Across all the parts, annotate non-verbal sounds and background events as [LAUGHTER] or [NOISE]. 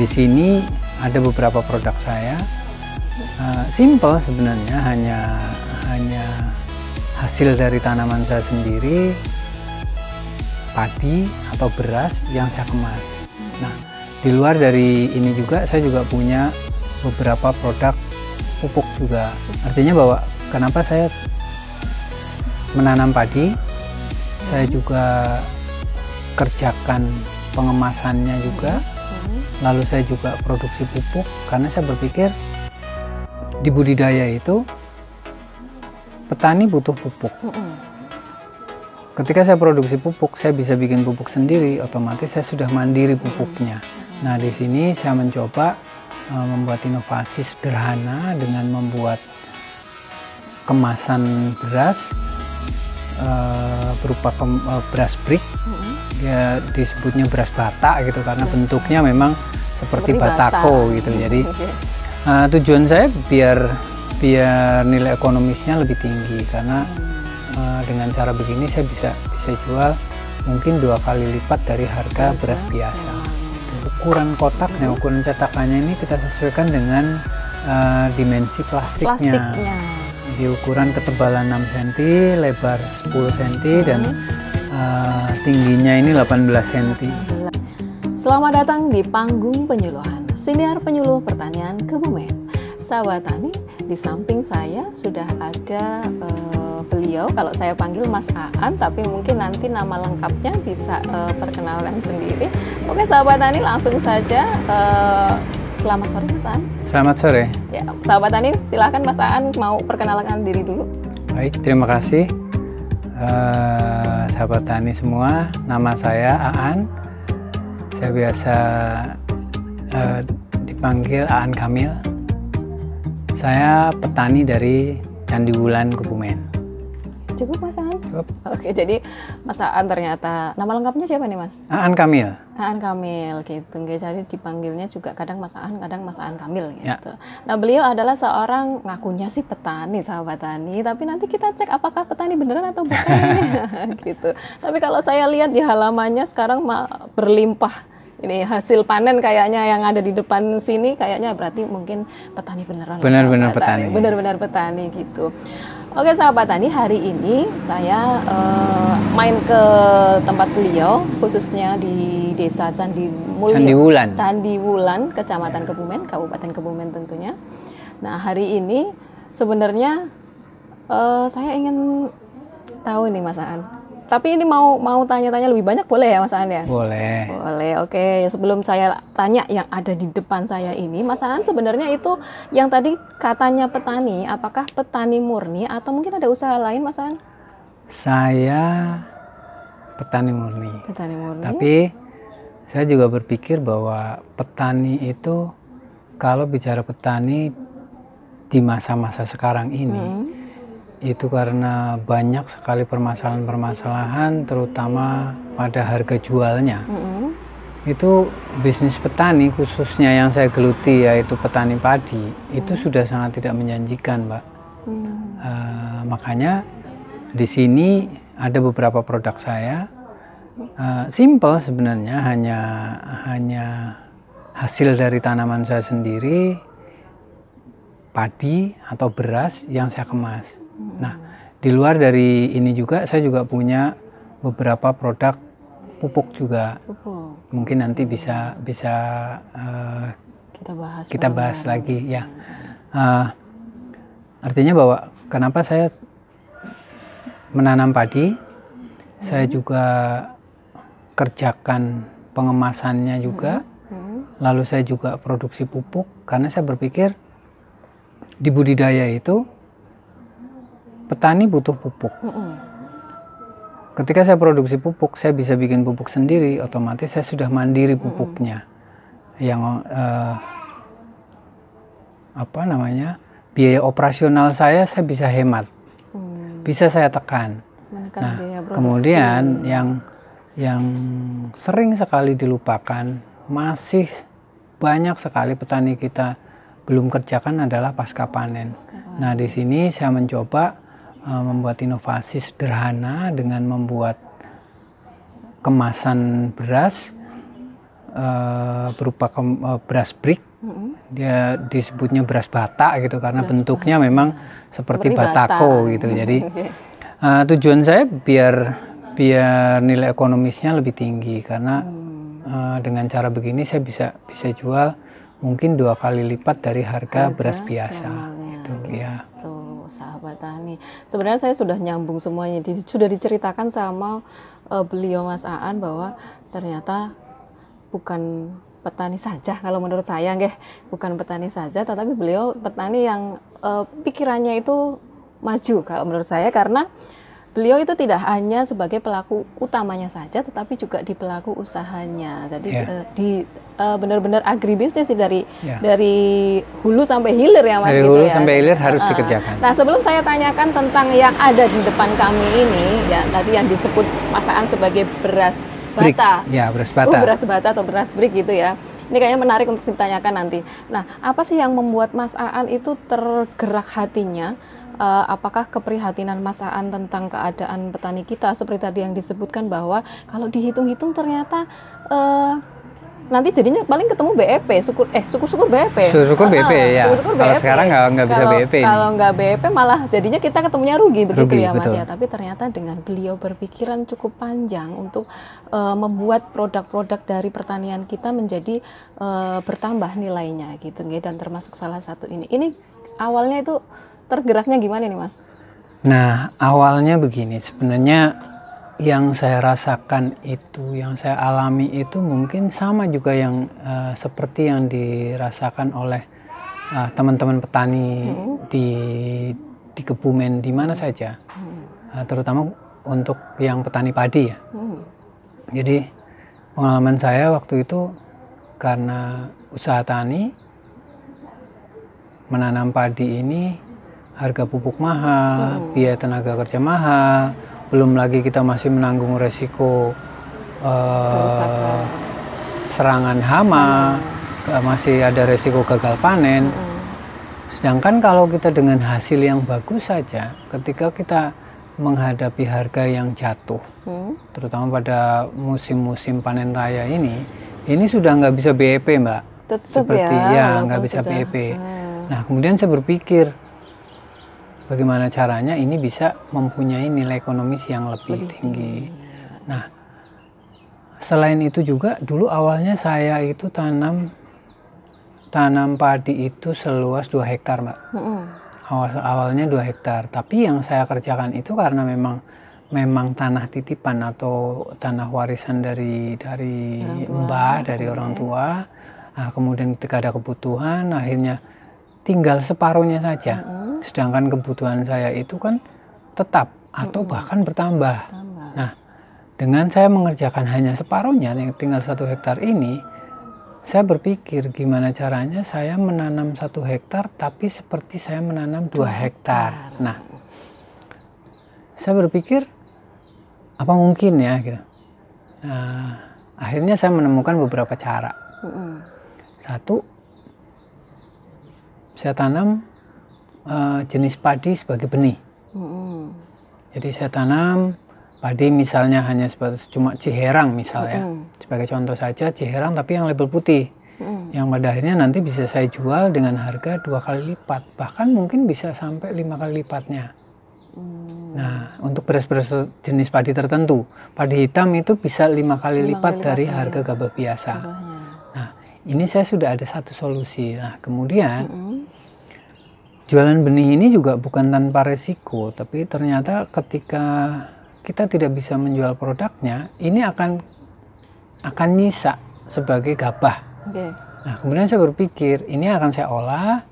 di sini ada beberapa produk saya. Uh, simple sebenarnya hanya hanya hasil dari tanaman saya sendiri padi atau beras yang saya kemas. Nah, di luar dari ini juga saya juga punya beberapa produk pupuk juga. Artinya bahwa kenapa saya menanam padi, saya juga kerjakan pengemasannya juga. Lalu saya juga produksi pupuk karena saya berpikir di budidaya itu petani butuh pupuk. Ketika saya produksi pupuk, saya bisa bikin pupuk sendiri, otomatis saya sudah mandiri pupuknya. Nah, di sini saya mencoba uh, membuat inovasi sederhana dengan membuat kemasan beras uh, berupa kem, uh, beras brick. Ya disebutnya beras bata gitu karena bentuknya memang seperti, seperti batako bata. gitu. Jadi uh, [LAUGHS] tujuan saya biar biar nilai ekonomisnya lebih tinggi karena uh, dengan cara begini saya bisa bisa jual mungkin dua kali lipat dari harga beras biasa. Ukuran kotaknya, ukuran cetakannya ini kita sesuaikan dengan uh, dimensi plastiknya. plastiknya. Di ukuran ketebalan 6 cm, lebar 10 cm dan uh, tingginya ini 18 cm. Selamat datang di panggung penyuluhan Siniar Penyuluh Pertanian Kebumen. Sahabat Tani, di samping saya sudah ada uh, beliau, kalau saya panggil Mas Aan, tapi mungkin nanti nama lengkapnya bisa uh, perkenalan sendiri. Oke sahabat Tani, langsung saja uh, selamat sore Mas Aan. Selamat sore. Ya, sahabat Tani, silahkan Mas Aan mau perkenalkan diri dulu. Baik, terima kasih. Uh, sahabat Tani semua, nama saya Aan saya biasa uh, dipanggil Aan Kamil. Saya petani dari Candi Wulan Kebumen. Cukup Mas Cukup. Oke, jadi Mas Aan ternyata nama lengkapnya siapa nih Mas? Aan Kamil. Aan Kamil gitu. Jadi dipanggilnya juga kadang Mas Aan, kadang Mas Aan Kamil gitu. Ya. Nah, beliau adalah seorang ngakunya sih petani, sahabat tani, tapi nanti kita cek apakah petani beneran atau bukan [LAUGHS] [LAUGHS] gitu. Tapi kalau saya lihat di halamannya sekarang berlimpah ini hasil panen kayaknya yang ada di depan sini kayaknya berarti mungkin petani beneran benar-benar petani benar-benar petani gitu oke sahabat tani hari ini saya uh, main ke tempat beliau khususnya di desa Candi Mulyo. Candi Wulan. Candi Wulan kecamatan. Kebumen Kabupaten Kebumen tentunya. Nah hari ini sebenarnya uh, saya ingin tahu nih Mas Aan tapi ini mau mau tanya-tanya lebih banyak boleh ya Mas Aan ya? Boleh. Boleh. Oke, sebelum saya tanya yang ada di depan saya ini, Mas Aan sebenarnya itu yang tadi katanya petani, apakah petani murni atau mungkin ada usaha lain Mas Aan? Saya petani murni. Petani murni. Tapi saya juga berpikir bahwa petani itu kalau bicara petani di masa-masa sekarang ini hmm itu karena banyak sekali permasalahan-permasalahan terutama pada harga jualnya. Mm -hmm. Itu bisnis petani khususnya yang saya geluti yaitu petani padi mm. itu sudah sangat tidak menjanjikan, Mbak. Mm. Uh, makanya di sini ada beberapa produk saya uh, simple sebenarnya hanya hanya hasil dari tanaman saya sendiri padi atau beras yang saya kemas. Nah, di luar dari ini juga saya juga punya beberapa produk pupuk juga. Pupuk. Mungkin nanti bisa bisa uh, kita bahas kita bahas lagi ya. Uh, artinya bahwa kenapa saya menanam padi, hmm. saya juga kerjakan pengemasannya juga. Hmm. Hmm. Lalu saya juga produksi pupuk karena saya berpikir di budidaya itu petani butuh pupuk. Mm -hmm. Ketika saya produksi pupuk, saya bisa bikin pupuk sendiri, otomatis saya sudah mandiri pupuknya. Mm -hmm. Yang uh, apa namanya? biaya operasional saya saya bisa hemat. Mm. Bisa saya tekan. Menekan nah, kemudian yang yang sering sekali dilupakan masih banyak sekali petani kita belum kerjakan adalah pasca panen. Pasca panen. Nah, di sini saya mencoba uh, membuat inovasi sederhana dengan membuat kemasan beras uh, berupa uh, beras brick. Dia disebutnya beras bata gitu karena beras bentuknya bata. memang seperti, seperti batako bata. gitu. [LAUGHS] Jadi uh, tujuan saya biar biar nilai ekonomisnya lebih tinggi karena hmm. uh, dengan cara begini saya bisa bisa jual mungkin dua kali lipat dari harga, harga beras biasa. Gitu, ya. Tuh, sahabat tani. Sebenarnya saya sudah nyambung semuanya, di, sudah diceritakan sama uh, beliau Mas Aan bahwa ternyata bukan petani saja kalau menurut saya nggih. Bukan petani saja tetapi beliau petani yang uh, pikirannya itu maju kalau menurut saya. Karena beliau itu tidak hanya sebagai pelaku utamanya saja, tetapi juga di pelaku usahanya. Jadi yeah. uh, di uh, benar-benar agribisnis sih dari yeah. dari hulu sampai hilir ya mas. Dari gitu hulu ya. sampai hilir harus uh, dikerjakan. Nah sebelum saya tanyakan tentang yang ada di depan kami ini, ya tadi yang disebut masaan sebagai beras bata. Ya beras bata. Oh beras bata atau beras brick gitu ya. Ini kayaknya menarik untuk ditanyakan nanti. Nah, apa sih yang membuat Mas Aan itu tergerak hatinya uh, apakah keprihatinan Mas Aan tentang keadaan petani kita seperti tadi yang disebutkan bahwa kalau dihitung-hitung ternyata uh, nanti jadinya paling ketemu BEP, syukur eh syukur-syukur BEP. Syukur-syukur BEP uh, ya. Syukur kalau BEP. sekarang nggak nggak bisa kalau, BEP. Kalau nggak BEP malah jadinya kita ketemunya rugi begitu rugi, ya Mas betul. ya. Tapi ternyata dengan beliau berpikiran cukup panjang untuk uh, membuat produk-produk dari pertanian kita menjadi uh, bertambah nilainya gitu dan termasuk salah satu ini. Ini awalnya itu tergeraknya gimana nih mas? Nah awalnya begini sebenarnya yang saya rasakan itu, yang saya alami itu mungkin sama juga yang uh, seperti yang dirasakan oleh uh, teman-teman petani hmm. di di Kebumen di mana saja, hmm. uh, terutama untuk yang petani padi ya. Hmm. Jadi pengalaman saya waktu itu karena usaha tani menanam padi ini harga pupuk mahal, hmm. biaya tenaga kerja mahal, belum lagi kita masih menanggung resiko uh, serangan hama, hmm. masih ada resiko gagal panen. Hmm. Sedangkan kalau kita dengan hasil yang bagus saja, ketika kita menghadapi harga yang jatuh, hmm. terutama pada musim-musim panen raya ini, ini sudah nggak bisa BEP, mbak. Tetap Seperti ya, nggak bisa sudah. BEP. Hmm. Nah, kemudian saya berpikir, bagaimana caranya ini bisa mempunyai nilai ekonomis yang lebih, lebih tinggi. tinggi. Nah, selain itu juga dulu awalnya saya itu tanam tanam padi itu seluas 2 hektar, Mbak. Mm -hmm. Awal awalnya 2 hektar, tapi yang saya kerjakan itu karena memang memang tanah titipan atau tanah warisan dari dari mbah, dari orang tua. Nah, kemudian ketika ada kebutuhan akhirnya tinggal separuhnya saja. Mm-hmm. Sedangkan kebutuhan saya itu kan tetap atau mm-hmm. bahkan bertambah. Tambah. Nah, dengan saya mengerjakan hanya separuhnya yang tinggal satu hektar ini, saya berpikir gimana caranya saya menanam satu hektar tapi seperti saya menanam dua hektar. Nah, saya berpikir apa mungkin ya gitu. Nah, akhirnya saya menemukan beberapa cara. Satu, saya tanam uh, jenis padi sebagai benih. Mm-hmm. Jadi saya tanam padi misalnya hanya sebatas cuma ciherang misalnya, mm-hmm. sebagai contoh saja ciherang tapi yang label putih, mm-hmm. yang pada akhirnya nanti bisa saya jual dengan harga dua kali lipat, bahkan mungkin bisa sampai lima kali lipatnya. Mm. Nah, untuk beras-beras jenis padi tertentu, padi hitam itu bisa lima kali lipat kali dari harga gabah biasa. Gabahnya. Nah, ini saya sudah ada satu solusi. Nah, kemudian mm -hmm. Jualan benih ini juga bukan tanpa resiko, tapi ternyata ketika kita tidak bisa menjual produknya, ini akan akan nyisa sebagai gabah. Okay. Nah, kemudian saya berpikir ini akan saya olah,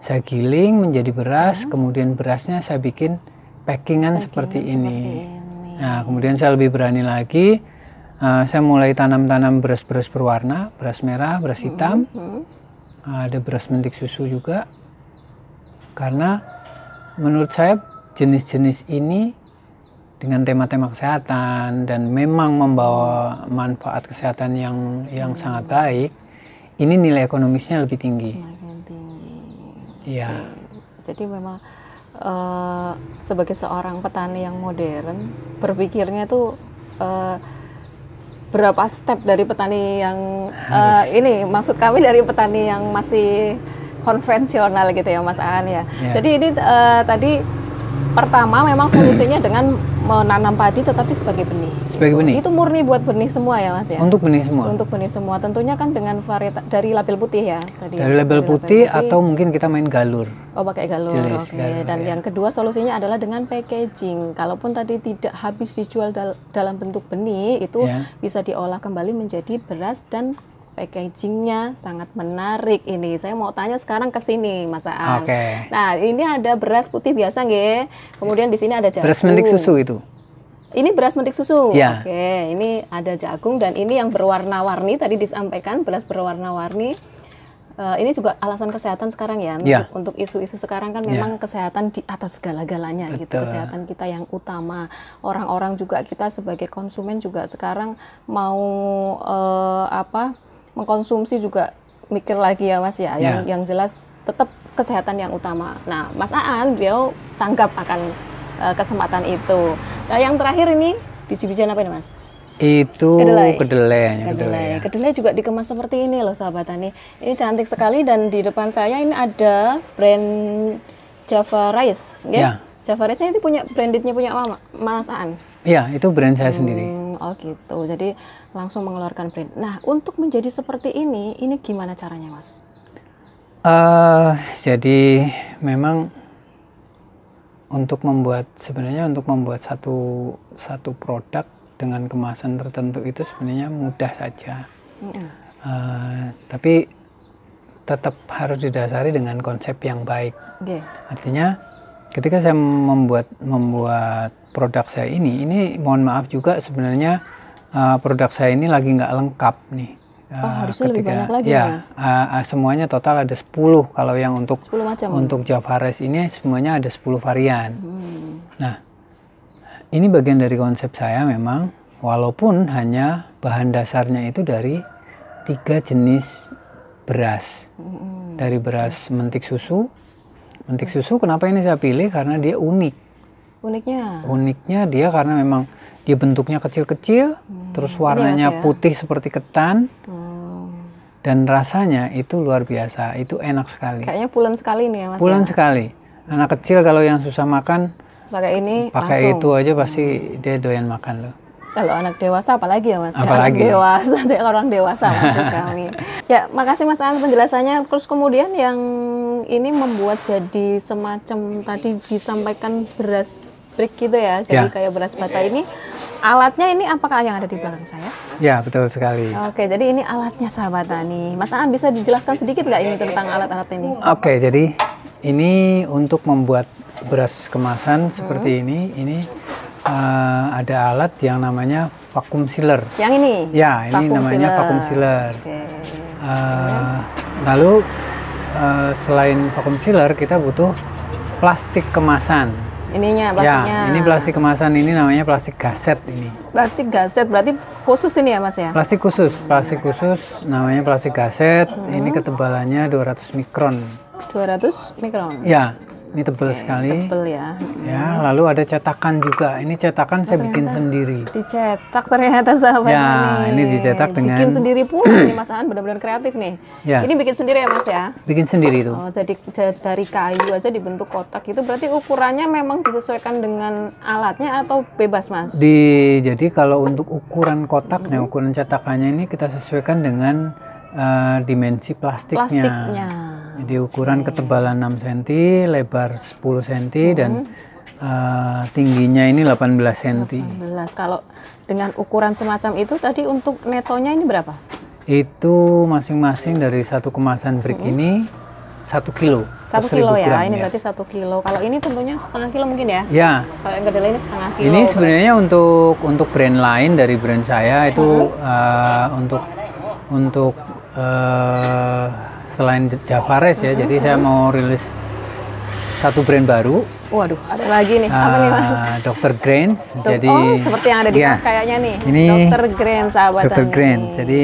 saya giling menjadi beras, yes. kemudian berasnya saya bikin packingan, seperti, seperti ini. ini. Nah, kemudian saya lebih berani lagi uh, saya mulai tanam-tanam beras-beras berwarna, beras merah, beras hitam, mm -hmm. uh, ada beras mentik susu juga, karena menurut saya jenis-jenis ini dengan tema-tema kesehatan dan memang membawa manfaat kesehatan yang yang hmm. sangat baik, ini nilai ekonomisnya lebih tinggi. Semakin tinggi. Iya. Jadi memang uh, sebagai seorang petani yang modern, berpikirnya tuh uh, berapa step dari petani yang uh, ini maksud kami dari petani yang masih konvensional gitu ya Mas Aan ya. Yeah. Jadi ini uh, tadi pertama memang solusinya dengan menanam padi tetapi sebagai benih. Sebagai benih. Itu murni buat benih semua ya Mas ya. Untuk benih semua. Untuk benih semua. Tentunya kan dengan varietas dari label putih ya tadi. Dari label, putih, label putih atau mungkin kita main galur. Oh pakai galur. Oke. Okay. Dan ya. yang kedua solusinya adalah dengan packaging. Kalaupun tadi tidak habis dijual dal dalam bentuk benih itu ya. bisa diolah kembali menjadi beras dan packagingnya sangat menarik ini. Saya mau tanya sekarang ke sini, Mas Aan. Oke. Okay. Nah, ini ada beras putih biasa nggih. Kemudian di sini ada jagung. Beras mentik susu itu. Ini beras mentik susu. Ya. Oke, ini ada jagung dan ini yang berwarna-warni tadi disampaikan beras berwarna-warni. Uh, ini juga alasan kesehatan sekarang ya, ya. untuk isu-isu sekarang kan memang ya. kesehatan di atas segala-galanya gitu kesehatan kita yang utama orang-orang juga kita sebagai konsumen juga sekarang mau uh, apa mengkonsumsi juga mikir lagi ya Mas ya. Yang ya. yang jelas tetap kesehatan yang utama. Nah, Mas Aan beliau tanggap akan uh, kesempatan itu. Nah, yang terakhir ini biji-bijian apa ini Mas? Itu kedelai. Kedelai, kedelai. Kedelai. Ya. kedelai juga dikemas seperti ini loh sahabat tani. Ini cantik sekali dan di depan saya ini ada brand Java Rice, ya. ya. Java Rice ini punya brandednya punya Mas Aan. Iya, itu brand saya hmm, sendiri. Oh gitu. Jadi langsung mengeluarkan brand. Nah, untuk menjadi seperti ini, ini gimana caranya, Mas? Uh, jadi memang untuk membuat sebenarnya untuk membuat satu satu produk dengan kemasan tertentu itu sebenarnya mudah saja. Mm uh, tapi tetap harus didasari dengan konsep yang baik. Okay. Artinya ketika saya membuat membuat produk saya ini, ini mohon maaf juga sebenarnya uh, produk saya ini lagi nggak lengkap nih. Uh, oh, harusnya ketika, lebih banyak lagi ya, mas. Uh, uh, semuanya total ada 10 kalau yang untuk 10 macam. Untuk Java Rice ini semuanya ada 10 varian. Hmm. Nah, ini bagian dari konsep saya memang walaupun hanya bahan dasarnya itu dari tiga jenis beras. Hmm. Dari beras mentik susu, Mentik susu kenapa ini saya pilih karena dia unik. Uniknya? Uniknya dia karena memang dia bentuknya kecil-kecil, hmm. terus warnanya ya, putih seperti ketan, hmm. dan rasanya itu luar biasa, itu enak sekali. Kayaknya pulen sekali nih ya mas. Pulen ya? sekali. Anak kecil kalau yang susah makan, pakai ini, pakai itu aja pasti hmm. dia doyan makan loh. Kalau anak dewasa apalagi ya Mas? Apalagi. Anak dewasa, [LAUGHS] orang dewasa maksud kami. Ya, makasih Mas An penjelasannya. Terus kemudian yang ini membuat jadi semacam tadi disampaikan beras brick gitu ya. Jadi ya. kayak beras bata ini alatnya ini apakah yang ada di belakang saya? Ya, betul sekali. Oke, jadi ini alatnya sahabat tani. Mas An bisa dijelaskan sedikit nggak ini tentang alat-alat ini? Oke, jadi ini untuk membuat beras kemasan hmm. seperti ini, ini uh, ada alat yang namanya vacuum sealer. Yang ini? Ya, ini vacuum namanya sealer. vacuum sealer. Okay. Uh, eh, lalu uh, selain vacuum sealer kita butuh plastik kemasan. Ininya plastiknya. Ya, ini plastik kemasan ini namanya plastik gaset ini. Plastik gaset berarti khusus ini ya Mas ya? Plastik khusus, plastik khusus namanya plastik gaset. Hmm. Ini ketebalannya 200 mikron. 200 mikron. Ya, ini tebal Oke, sekali. Tebal ya. Ya, hmm. lalu ada cetakan juga. Ini cetakan oh, saya bikin sendiri. Dicetak ternyata sahabat Ya, ini, ini dicetak dengan bikin sendiri pula nih Mas An, benar-benar kreatif nih. Ya. Ini bikin sendiri ya Mas ya? Bikin sendiri itu. Oh, jadi dari kayu aja dibentuk kotak itu berarti ukurannya memang disesuaikan dengan alatnya atau bebas Mas? Di jadi kalau untuk ukuran kotaknya, hmm. ukuran cetakannya ini kita sesuaikan dengan uh, dimensi plastiknya. Plastiknya. Jadi ukuran okay. ketebalan 6 cm, lebar 10 cm hmm. dan uh, tingginya ini 18 cm. 18. Kalau dengan ukuran semacam itu tadi untuk netonya ini berapa? Itu masing-masing dari satu kemasan brick hmm. ini satu kilo. Satu kilo ya, gram, ini ya. berarti satu kilo. Kalau ini tentunya setengah kilo mungkin ya? Ya. Kalau yang kedelai ini setengah kilo. Ini sebenarnya berarti. untuk untuk brand lain dari brand saya itu hmm. uh, untuk untuk uh, selain Javares ya, jadi saya mau rilis satu brand baru. Waduh, ada lagi nih. Apa nih mas? Ah, Dr. Grains. jadi oh, seperti yang ada di ya, kayaknya nih. Ini Dr. Grains sahabat. Dr. Grains. Jadi